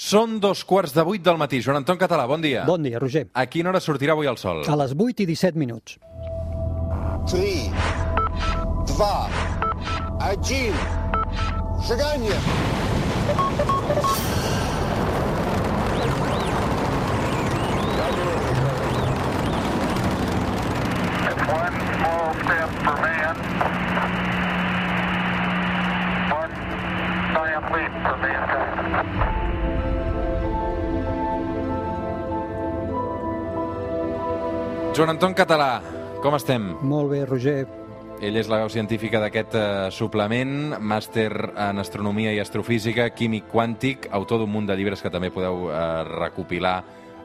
Són dos quarts de vuit del matí. Joan Anton Català, bon dia. Bon dia, Roger. A quina hora sortirà avui el sol? A les 8 i 17 minuts. 3, 2, 1, seganya! One small step for man, one giant leap for mankind. Joan Anton Català, com estem? Molt bé, Roger. Ell és la veu científica d'aquest eh, suplement, màster en astronomia i astrofísica, químic quàntic, autor d'un munt de llibres que també podeu eh, recopilar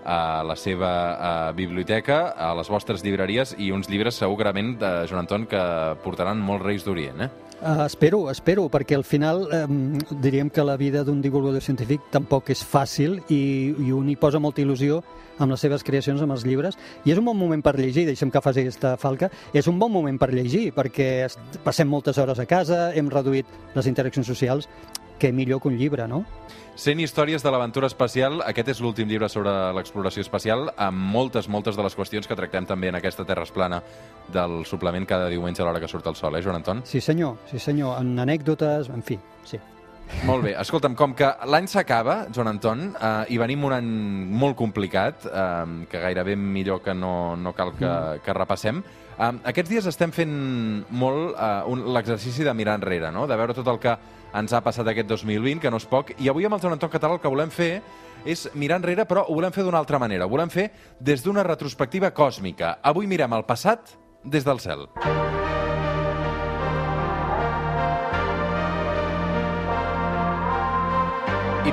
a la seva eh, biblioteca, a les vostres llibreries, i uns llibres segurament, de Joan Anton, que portaran molts reis d'Orient, eh? Uh, espero, espero, perquè al final um, diríem que la vida d'un divulgador científic tampoc és fàcil i, i un hi posa molta il·lusió amb les seves creacions, amb els llibres, i és un bon moment per llegir, deixem que faci aquesta falca, és un bon moment per llegir, perquè passem moltes hores a casa, hem reduït les interaccions socials, que millor que un llibre, no? 100 històries de l'aventura espacial. Aquest és l'últim llibre sobre l'exploració espacial, amb moltes, moltes de les qüestions que tractem també en aquesta Terra es plana del suplement cada diumenge a l'hora que surt el sol, eh, Joan Anton? Sí senyor, sí senyor, en anècdotes, en fi, sí. Molt bé. Escolta'm, com que l'any s'acaba, Joan Anton, eh, i venim un any molt complicat, eh, que gairebé millor que no, no cal que, que repassem, eh, aquests dies estem fent molt un- l'exercici de mirar enrere, no? de veure tot el que ens ha passat aquest 2020, que no és poc, i avui amb el Joan Anton Català el que volem fer és mirar enrere, però ho volem fer d'una altra manera. Ho volem fer des d'una retrospectiva còsmica. Avui mirem el passat des del cel. I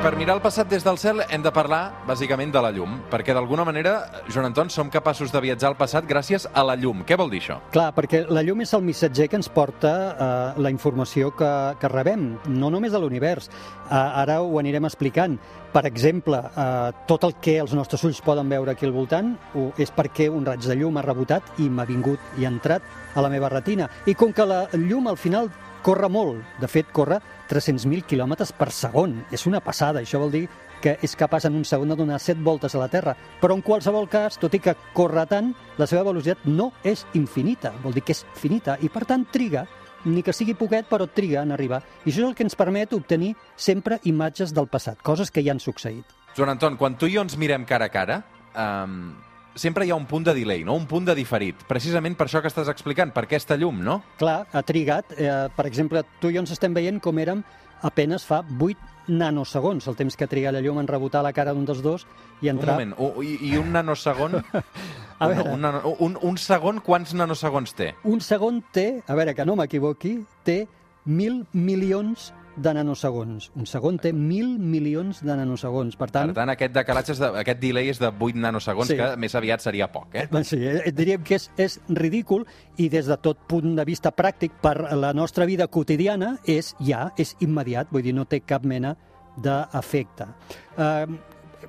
per mirar el passat des del cel hem de parlar, bàsicament, de la llum, perquè d'alguna manera, Joan Anton, som capaços de viatjar al passat gràcies a la llum. Què vol dir això? Clar, perquè la llum és el missatger que ens porta eh, la informació que, que rebem, no només de l'univers. Eh, ara ho anirem explicant. Per exemple, eh, tot el que els nostres ulls poden veure aquí al voltant és perquè un raig de llum ha rebotat i m'ha vingut i ha entrat a la meva retina. I com que la llum al final corre molt, de fet corre 300.000 km per segon. És una passada, això vol dir que és capaç en un segon de donar 7 voltes a la Terra. Però en qualsevol cas, tot i que corre tant, la seva velocitat no és infinita, vol dir que és finita, i per tant triga, ni que sigui poquet, però triga en arribar. I això és el que ens permet obtenir sempre imatges del passat, coses que ja han succeït. Joan Anton, quan tu i jo ens mirem cara a cara, um, sempre hi ha un punt de delay, no? un punt de diferit. Precisament per això que estàs explicant, per aquesta llum, no? Clar, ha trigat. Eh, per exemple, tu i jo ens estem veient com érem apenes fa 8 nanosegons, el temps que triga la llum en rebotar la cara d'un dels dos i Un entrar... moment, u- i, i un nanosegon... A veure. un, nano- un, un segon, quants nanosegons té? Un segon té, a veure, que no m'equivoqui, té mil milions de nanosegons. Un segon té mil milions de nanosegons. Per Per tant, tant, aquest decalatge, de, aquest delay és de 8 nanosegons, Sí. que més aviat seria poc, eh? Sí, eh, diríem que és, és ridícul i des de tot punt de vista pràctic per la nostra vida quotidiana és ja, és immediat, vull dir, no té cap mena d'efecte. Eh,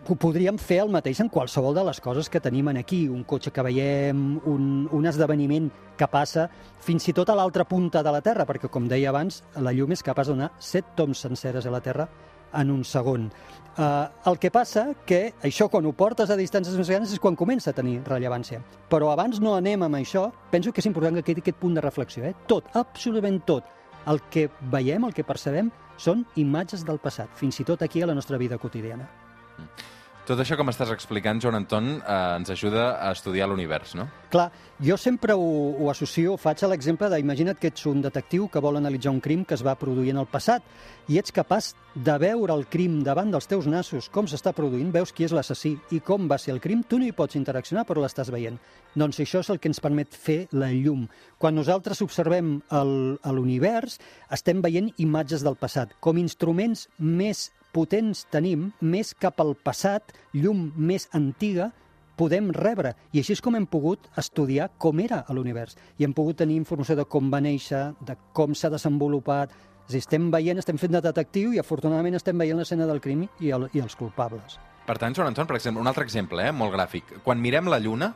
ho podríem fer el mateix en qualsevol de les coses que tenim en aquí, un cotxe que veiem, un, un esdeveniment que passa fins i tot a l'altra punta de la Terra, perquè, com deia abans, la llum és capaç de donar set toms senceres a la Terra en un segon. Uh, el que passa que això quan ho portes a distàncies més grans és quan comença a tenir rellevància. Però abans no anem amb això, penso que és important que quedi aquest punt de reflexió. Eh? Tot, absolutament tot, el que veiem, el que percebem, són imatges del passat, fins i tot aquí a la nostra vida quotidiana. Tot això que m'estàs explicant, Joan Anton, eh, ens ajuda a estudiar l'univers, no? Clar, jo sempre ho, ho associo, faig l'exemple de, imagina't que ets un detectiu que vol analitzar un crim que es va produir en el passat i ets capaç de veure el crim davant dels teus nassos, com s'està produint, veus qui és l'assassí i com va ser el crim, tu no hi pots interaccionar, però l'estàs veient. Doncs això és el que ens permet fer la llum. Quan nosaltres observem a l'univers, estem veient imatges del passat. Com instruments més potents tenim, més cap al passat, llum més antiga, podem rebre. I així és com hem pogut estudiar com era l'univers. I hem pogut tenir informació de com va néixer, de com s'ha desenvolupat. Dir, estem veient, estem fent de detectiu i afortunadament estem veient l'escena del crim i, el, i els culpables. Per tant, Joan Anton, per exemple, un altre exemple, eh, molt gràfic. Quan mirem la Lluna,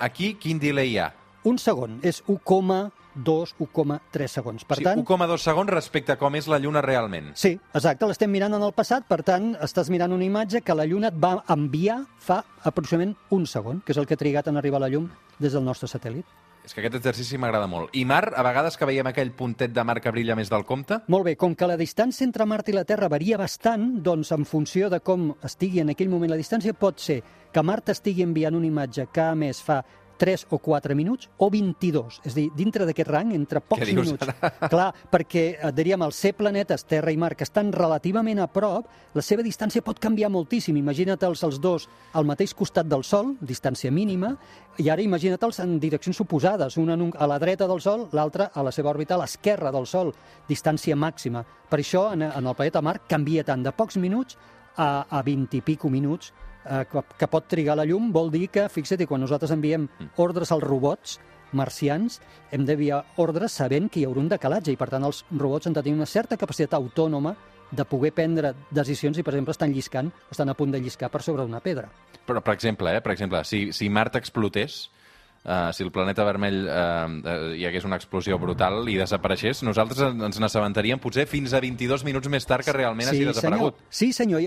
aquí quin delay hi ha? un segon, és 1,2, 1,3 segons. Per sí, tant, 1,2 segons respecte a com és la Lluna realment. Sí, exacte, l'estem mirant en el passat, per tant, estàs mirant una imatge que la Lluna et va enviar fa aproximadament un segon, que és el que ha trigat en arribar a la llum des del nostre satèl·lit. És que aquest exercici m'agrada molt. I mar, a vegades que veiem aquell puntet de mar que brilla més del compte, Molt bé, com que la distància entre Mart i la Terra varia bastant, doncs en funció de com estigui en aquell moment la distància, pot ser que Mart estigui enviant una imatge que a més fa 3 o 4 minuts o 22. És a dir, dintre d'aquest rang, entre pocs dius minuts. Clar, perquè, eh, diríem, els ser planetes, Terra i Mart, que estan relativament a prop, la seva distància pot canviar moltíssim. Imagina't-els els dos al mateix costat del Sol, distància mínima, i ara imagina't-els en direccions oposades, una en un- a la dreta del Sol, l'altra a la seva òrbita a l'esquerra del Sol, distància màxima. Per això, en, en el planeta Mart canvia tant de pocs minuts a, a 20 i pico minuts eh, que, pot trigar la llum, vol dir que, fixa't, quan nosaltres enviem ordres als robots marcians, hem d'enviar ordres sabent que hi haurà un decalatge i, per tant, els robots han de tenir una certa capacitat autònoma de poder prendre decisions i, per exemple, estan lliscant, estan a punt de lliscar per sobre una pedra. però, per exemple, eh, per exemple si, si Mart explotés, Uh, si el planeta vermell uh, hi hagués una explosió brutal i desapareixés, nosaltres en- ens n'assabentaríem potser fins a 22 minuts més tard que realment hagi desaparegut. Senyor. Sí, senyor.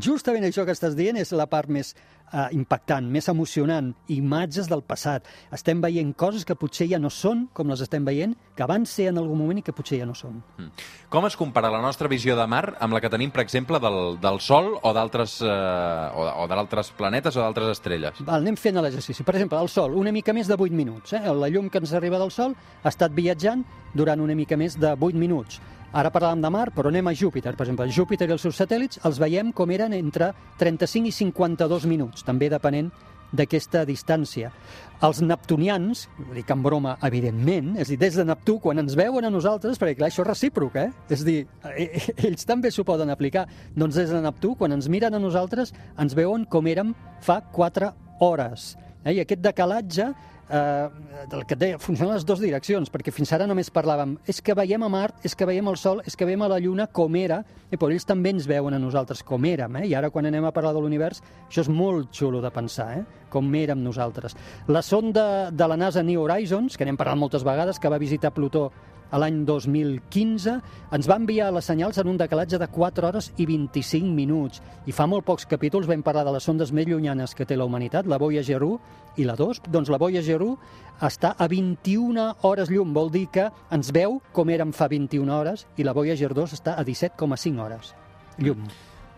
Justament això que estàs dient és la part més uh, impactant, més emocionant. Imatges del passat. Estem veient coses que potser ja no són com les estem veient, que van ser en algun moment i que potser ja no són. Mm. Com es compara la nostra visió de mar amb la que tenim, per exemple, del, del Sol o d'altres uh, o, o d'altres planetes o d'altres estrelles? Val, anem fent l'exercici. Per exemple, el Sol, una mica més de 8 minuts. Eh? La llum que ens arriba del Sol ha estat viatjant durant una mica més de 8 minuts. Ara parlàvem de Mar, però anem a Júpiter. Per exemple, Júpiter i els seus satèl·lits els veiem com eren entre 35 i 52 minuts, també depenent d'aquesta distància. Els neptunians, dic en broma, evidentment, és dir, des de Neptú, quan ens veuen a nosaltres, perquè clar, això és recíproc, eh? És dir, eh, ells també s'ho poden aplicar. Doncs des de Neptú, quan ens miren a nosaltres, ens veuen com érem fa 4 hores. Eh? I aquest decalatge eh, del que et deia, funciona en les dues direccions, perquè fins ara només parlàvem és que veiem a Mart, és que veiem el Sol, és que veiem a la Lluna com era, i però ells també ens veuen a nosaltres com érem, eh? i ara quan anem a parlar de l'univers, això és molt xulo de pensar, eh? com érem nosaltres. La sonda de la NASA New Horizons, que n'hem parlat moltes vegades, que va visitar Plutó a l'any 2015, ens va enviar les senyals en un decalatge de 4 hores i 25 minuts. I fa molt pocs capítols vam parlar de les sondes més llunyanes que té la humanitat, la Voyager 1 i la 2. Doncs la Voyager 1 està a 21 hores llum, vol dir que ens veu com érem fa 21 hores, i la Voyager 2 està a 17,5 hores llum.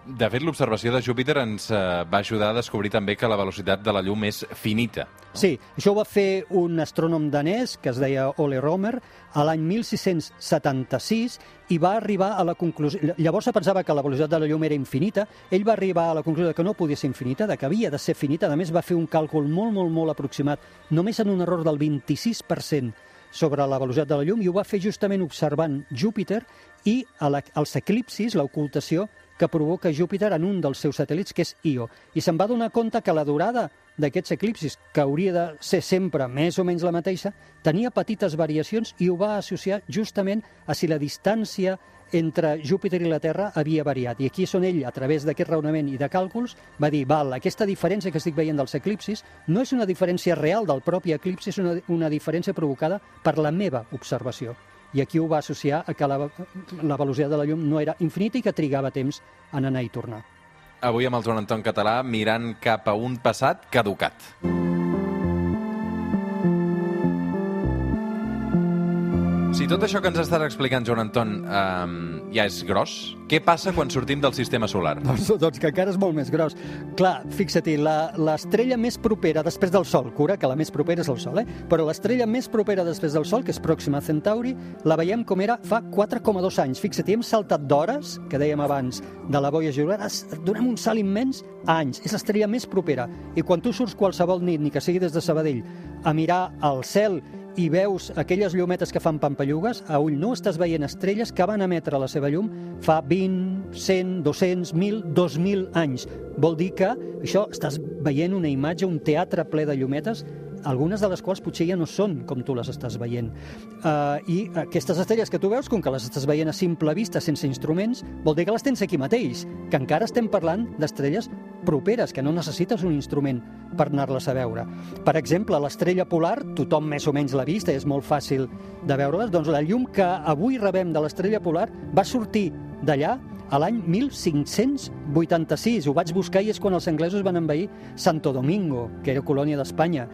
De fet, l'observació de Júpiter ens eh, va ajudar a descobrir també que la velocitat de la llum és finita. Sí, això ho va fer un astrònom danès que es deia Ole Romer a l'any 1676 i va arribar a la conclusió... Llavors se pensava que la velocitat de la llum era infinita. Ell va arribar a la conclusió que no podia ser infinita, de que havia de ser finita. A més, va fer un càlcul molt, molt, molt aproximat, només en un error del 26% sobre la velocitat de la llum, i ho va fer justament observant Júpiter i a la, els eclipsis, l'ocultació que provoca Júpiter en un dels seus satèl·lits, que és Io. I se'n va donar compte que la durada d'aquests eclipsis, que hauria de ser sempre més o menys la mateixa, tenia petites variacions i ho va associar justament a si la distància entre Júpiter i la Terra havia variat. I aquí és on ell, a través d'aquest raonament i de càlculs, va dir, val, aquesta diferència que estic veient dels eclipsis no és una diferència real del propi eclipsi, és una, una diferència provocada per la meva observació. I aquí ho va associar a que la, la velocitat de la llum no era infinita i que trigava temps en anar i tornar. Avui amb el Joan Anton Català mirant cap a un passat caducat. Si tot això que ens estàs explicant, Joan Anton, um, ja és gros, què passa quan sortim del sistema solar? Doncs, doncs que encara és molt més gros. Clar, fixa-t'hi, la- l'estrella més propera després del Sol, cura que la més propera és el Sol, eh? però l'estrella més propera després del Sol, que és Pròxima Centauri, la veiem com era fa 4,2 anys. Fixa-t'hi, hem saltat d'hores, que dèiem abans, de la ara es- donem un salt immens a anys. És l'estrella més propera. I quan tu surts qualsevol nit, ni que sigui des de Sabadell, a mirar al cel i veus aquelles llumetes que fan pampallugues, a ull nu estàs veient estrelles que van emetre la seva llum fa 20, 100, 200, 1.000, 2.000 anys. Vol dir que això estàs veient una imatge, un teatre ple de llumetes, algunes de les quals potser ja no són com tu les estàs veient. Uh, I aquestes estrelles que tu veus, com que les estàs veient a simple vista, sense instruments, vol dir que les tens aquí mateix, que encara estem parlant d'estrelles properes, que no necessites un instrument per anar-les a veure. Per exemple, l'estrella polar, tothom més o menys l'ha vista, és molt fàcil de veure-les, doncs la llum que avui rebem de l'estrella polar va sortir d'allà a l'any 1586. Ho vaig buscar i és quan els anglesos van envair Santo Domingo, que era colònia d'Espanya.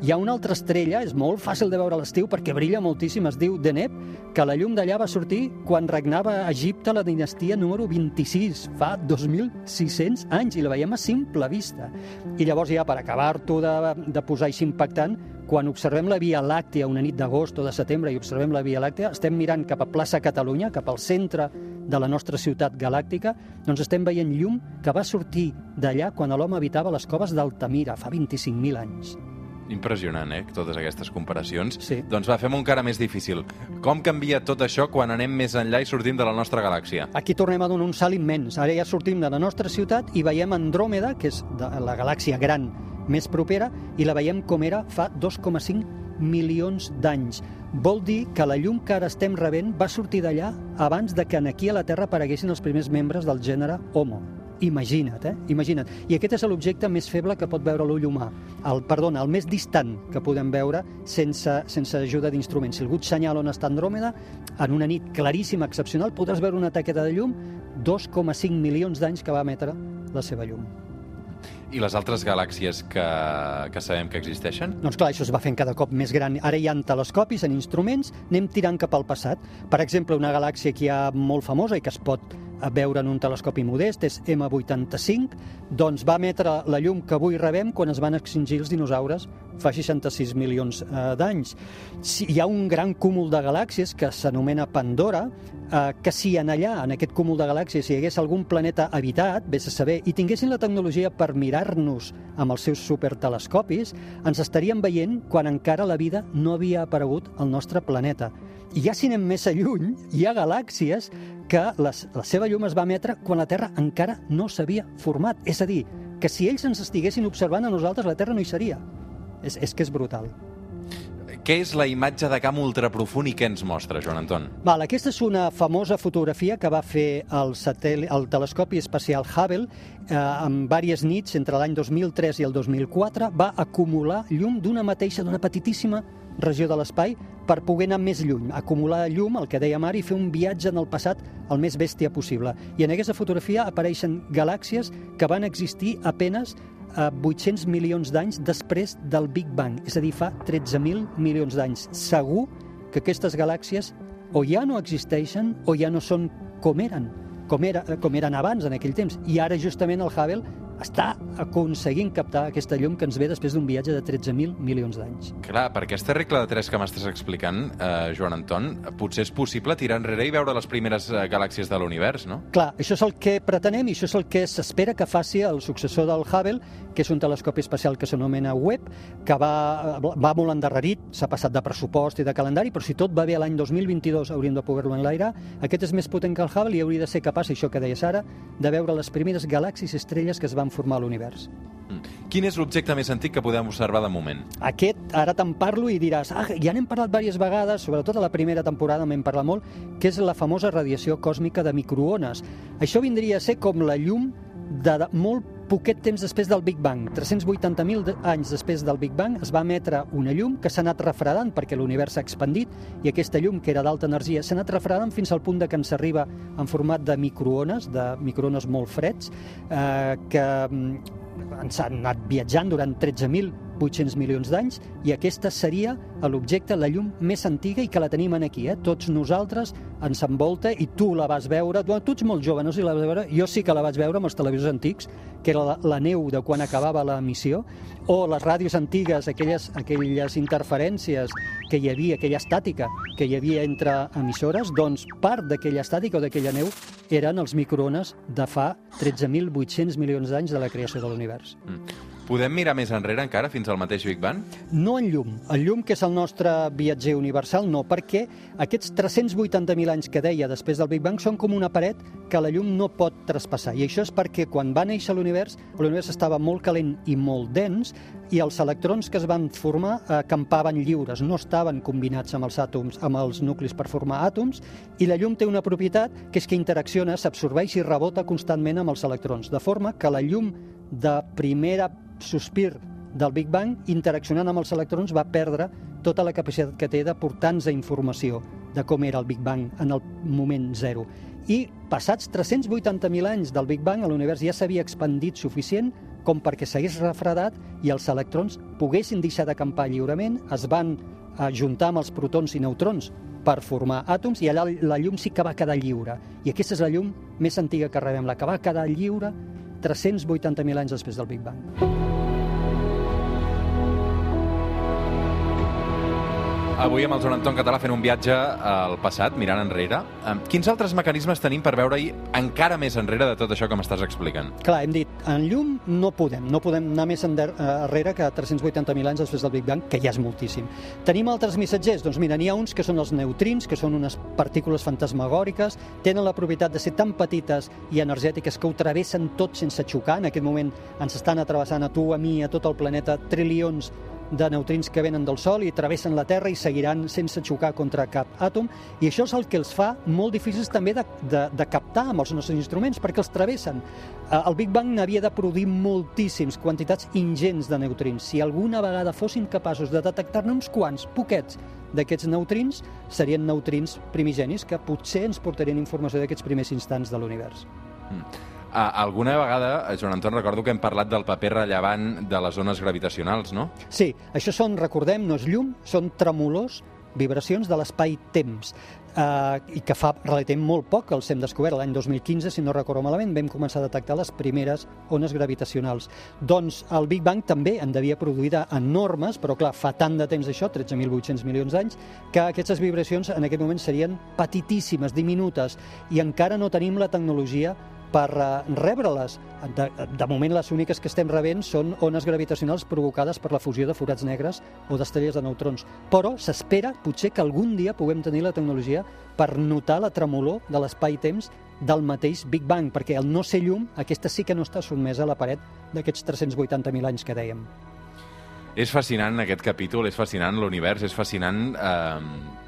Hi ha una altra estrella, és molt fàcil de veure a l'estiu perquè brilla moltíssim, es diu Deneb, que la llum d'allà va sortir quan regnava a Egipte la dinastia número 26, fa 2.600 anys, i la veiem a simple vista. I llavors ja, per acabar-t'ho de, de posar així impactant, quan observem la Via Làctea una nit d'agost o de setembre i observem la Via Làctea, estem mirant cap a plaça Catalunya, cap al centre de la nostra ciutat galàctica, doncs estem veient llum que va sortir d'allà quan l'home habitava les coves d'Altamira, fa 25.000 anys. Impressionant, eh, totes aquestes comparacions. Sí. Doncs va, fem un encara més difícil. Com canvia tot això quan anem més enllà i sortim de la nostra galàxia? Aquí tornem a donar un salt immens. Ara ja sortim de la nostra ciutat i veiem Andròmeda, que és de la galàxia gran més propera, i la veiem com era fa 2,5 milions d'anys. Vol dir que la llum que ara estem rebent va sortir d'allà abans de que aquí a la Terra apareguessin els primers membres del gènere Homo. Imagina't, eh? Imagina't. I aquest és l'objecte més feble que pot veure l'ull humà. El, perdona, el més distant que podem veure sense, sense ajuda d'instruments. Si algú et senyala on està Andròmeda, en una nit claríssima, excepcional, podràs veure una taqueta de llum 2,5 milions d'anys que va emetre la seva llum. I les altres galàxies que, que sabem que existeixen? Doncs clar, això es va fent cada cop més gran. Ara hi ha telescopis, en instruments, anem tirant cap al passat. Per exemple, una galàxia que hi ha molt famosa i que es pot veure en un telescopi modest és M85, doncs va emetre la llum que avui rebem quan es van extingir els dinosaures fa 66 milions eh, d'anys. Hi ha un gran cúmul de galàxies que s'anomena Pandora, eh, que si en allà, en aquest cúmul de galàxies, hi hagués algun planeta habitat, vés a saber, i tinguessin la tecnologia per mirar-nos amb els seus supertelescopis, ens estaríem veient quan encara la vida no havia aparegut al nostre planeta. I ja si anem més a lluny, hi ha galàxies que les, la seva llum es va emetre quan la Terra encara no s'havia format. És a dir, que si ells ens estiguessin observant a nosaltres, la Terra no hi seria. És, és que és brutal. Què és la imatge de camp ultraprofund i què ens mostra, Joan Anton? Val, aquesta és una famosa fotografia que va fer el, satel el telescopi espacial Hubble eh, en diverses nits entre l'any 2003 i el 2004 va acumular llum d'una mateixa, d'una petitíssima regió de l'espai per poder anar més lluny, acumular llum, el que deia Mari, i fer un viatge en el passat el més bèstia possible. I en aquesta fotografia apareixen galàxies que van existir apenes a 800 milions d'anys després del Big Bang, és a dir, fa 13.000 milions d'anys. Segur que aquestes galàxies o ja no existeixen o ja no són com eren, com, era, com eren abans en aquell temps. I ara justament el Hubble està aconseguint captar aquesta llum que ens ve després d'un viatge de 13.000 milions d'anys. Clar, per aquesta regla de 3 que m'estàs explicant, eh, Joan Anton, potser és possible tirar enrere i veure les primeres eh, galàxies de l'univers, no? Clar, això és el que pretenem i això és el que s'espera que faci el successor del Hubble, que és un telescopi espacial que s'anomena Webb, que va, va molt endarrerit, s'ha passat de pressupost i de calendari, però si tot va bé l'any 2022 hauríem de poder-lo enlairar. Aquest és més potent que el Hubble i hauria de ser capaç, això que deies ara, de veure les primeres galàxies i estrelles que es van formar l'univers. Mm. Quin és l'objecte més antic que podem observar de moment? Aquest, ara te'n parlo i diràs, ah, ja n'hem parlat diverses vegades, sobretot a la primera temporada m'hem parlat molt, que és la famosa radiació còsmica de microones. Això vindria a ser com la llum de molt poquet temps després del Big Bang. 380.000 de- anys després del Big Bang es va emetre una llum que s'ha anat refredant perquè l'univers s'ha expandit i aquesta llum, que era d'alta energia, s'ha anat refredant fins al punt de que ens arriba en format de microones, de microones molt freds, eh, que mm, ens han anat viatjant durant 13.800 milions d'anys i aquesta seria l'objecte, la llum més antiga i que la tenim en aquí. Eh? Tots nosaltres ens envolta i tu la vas veure, tu, tu ets molt jove, no sé si la vas veure, jo sí que la vaig veure amb els televisors antics, que era la, la neu de quan acabava l'emissió, o les ràdios antigues, aquelles, aquelles interferències que hi havia, aquella estàtica que hi havia entre emissores, doncs part d'aquella estàtica o d'aquella neu eren els microones de fa 13.800 milions d'anys de la creació de l'univers. Mm. Podem mirar més enrere encara, fins al mateix Big Bang? No en llum. El llum, que és el nostre viatger universal, no, perquè aquests 380.000 anys que deia després del Big Bang són com una paret que la llum no pot traspassar. I això és perquè quan va néixer l'univers, l'univers estava molt calent i molt dens, i els electrons que es van formar eh, campaven lliures, no estaven combinats amb els àtoms, amb els nuclis per formar àtoms, i la llum té una propietat que és que interacciona, s'absorbeix i rebota constantment amb els electrons, de forma que la llum de primera sospir del Big Bang, interaccionant amb els electrons, va perdre tota la capacitat que té de portar-nos informació de com era el Big Bang en el moment zero. I passats 380.000 anys del Big Bang, l'univers ja s'havia expandit suficient com perquè s'hagués refredat i els electrons poguessin deixar d'acampar lliurement, es van ajuntar amb els protons i neutrons per formar àtoms i allà la llum sí que va quedar lliure. I aquesta és la llum més antiga que rebem, la que va quedar lliure 380.000 anys després del Big Bang. Avui amb el Joan Anton Català fent un viatge al passat, mirant enrere. Quins altres mecanismes tenim per veure-hi encara més enrere de tot això que m'estàs explicant? Clar, hem dit, en llum no podem, no podem anar més eh, enrere que 380.000 anys després del Big Bang, que ja és moltíssim. Tenim altres missatgers? Doncs mira, n'hi ha uns que són els neutrins, que són unes partícules fantasmagòriques, tenen la propietat de ser tan petites i energètiques que ho travessen tot sense xocar. En aquest moment ens estan atrevessant a tu, a mi, a tot el planeta, trilions de neutrins que venen del Sol i travessen la Terra i seguiran sense xocar contra cap àtom. I això és el que els fa molt difícils també de, de, de captar amb els nostres instruments, perquè els travessen. Eh, El Big Bang n'havia de produir moltíssims, quantitats ingents de neutrins. Si alguna vegada fossin capaços de detectar-ne uns quants, poquets, d'aquests neutrins, serien neutrins primigenis que potser ens portarien informació d'aquests primers instants de l'univers. Ah, alguna vegada, eh, Joan Anton, recordo que hem parlat del paper rellevant de les ones gravitacionals, no? Sí, això són, recordem, no és llum, són tremolors, vibracions de l'espai-temps, eh, i que fa relativament molt poc els hem descobert, l'any 2015, si no recordo malament, vam començar a detectar les primeres ones gravitacionals. Doncs el Big Bang també en devia produir enormes, però clar, fa tant de temps això, 13.800 milions d'anys, que aquestes vibracions en aquest moment serien petitíssimes, diminutes, i encara no tenim la tecnologia per uh, rebre-les. De, de moment, les úniques que estem rebent són ones gravitacionals provocades per la fusió de forats negres o d'estrelles de neutrons. Però s'espera, potser, que algun dia puguem tenir la tecnologia per notar la tremolor de l'espai-temps del mateix Big Bang, perquè el no ser llum, aquesta sí que no està sotmesa a la paret d'aquests 380.000 anys que dèiem. És fascinant aquest capítol, és fascinant l'univers, és fascinant eh,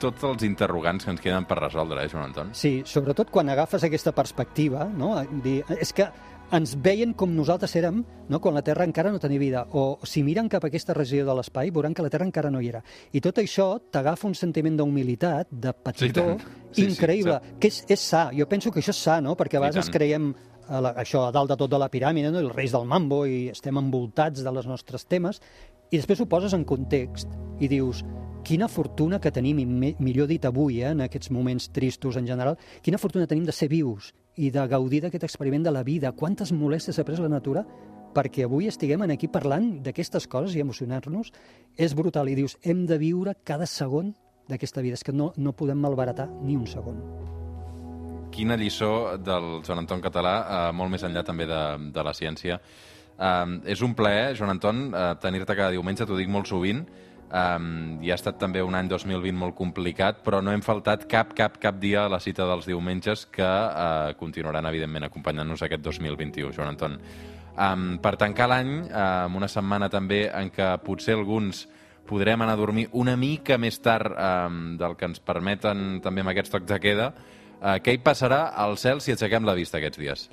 tots els interrogants que ens queden per resoldre, eh, Joan Anton? Sí, sobretot quan agafes aquesta perspectiva, no? Dir, és que ens veien com nosaltres érem no? quan la Terra encara no tenia vida. O si miren cap a aquesta regió de l'espai, veuran que la Terra encara no hi era. I tot això t'agafa un sentiment d'humilitat, de petitó. Sí, sí, increïble, sí. que és, és sa. Jo penso que això és sa, no? perquè a vegades creiem a la, això a dalt de tot de la piràmide, no? els reis del mambo, i estem envoltats de les nostres temes, i després ho poses en context i dius, quina fortuna que tenim, i millor dit avui, eh, en aquests moments tristos en general, quina fortuna tenim de ser vius i de gaudir d'aquest experiment de la vida. Quantes molèsties ha pres la natura perquè avui estiguem en aquí parlant d'aquestes coses i emocionar-nos. És brutal. I dius, hem de viure cada segon d'aquesta vida. És que no, no podem malbaratar ni un segon. Quina lliçó del Joan Anton Català, eh, molt més enllà també de, de la ciència. Eh, és un plaer, Joan Anton, eh, tenir-te cada diumenge, t'ho dic molt sovint, Um, i ha estat també un any 2020 molt complicat, però no hem faltat cap, cap, cap dia a la cita dels diumenges que uh, continuaran, evidentment, acompanyant-nos aquest 2021, Joan Anton. Um, per tancar l'any, uh, amb una setmana també en què potser alguns podrem anar a dormir una mica més tard um, del que ens permeten també amb aquests tocs de queda, uh, què hi passarà al cel si aixequem la vista aquests dies?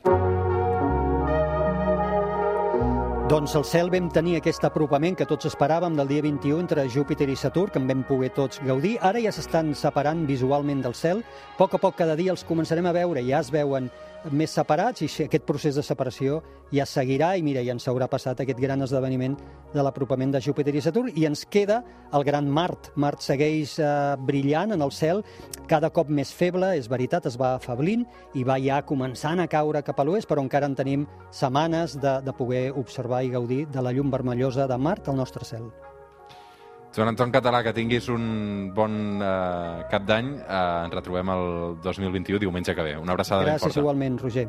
Doncs al cel vam tenir aquest apropament que tots esperàvem del dia 21 entre Júpiter i Saturn, que en vam poder tots gaudir. Ara ja s'estan separant visualment del cel. A poc a poc cada dia els començarem a veure, ja es veuen més separats i aquest procés de separació ja seguirà i mira, ja ens haurà passat aquest gran esdeveniment de l'apropament de Júpiter i Saturn i ens queda el gran Mart. Mart segueix eh, brillant en el cel, cada cop més feble, és veritat, es va afablint i va ja començant a caure cap a l'oest, però encara en tenim setmanes de, de poder observar i gaudir de la llum vermellosa de Mart al nostre cel. Joan Anton Català, que tinguis un bon eh, cap d'any. Eh, ens retrobem el 2021, diumenge que ve. Una abraçada ben Gràcies forta. igualment, Roger.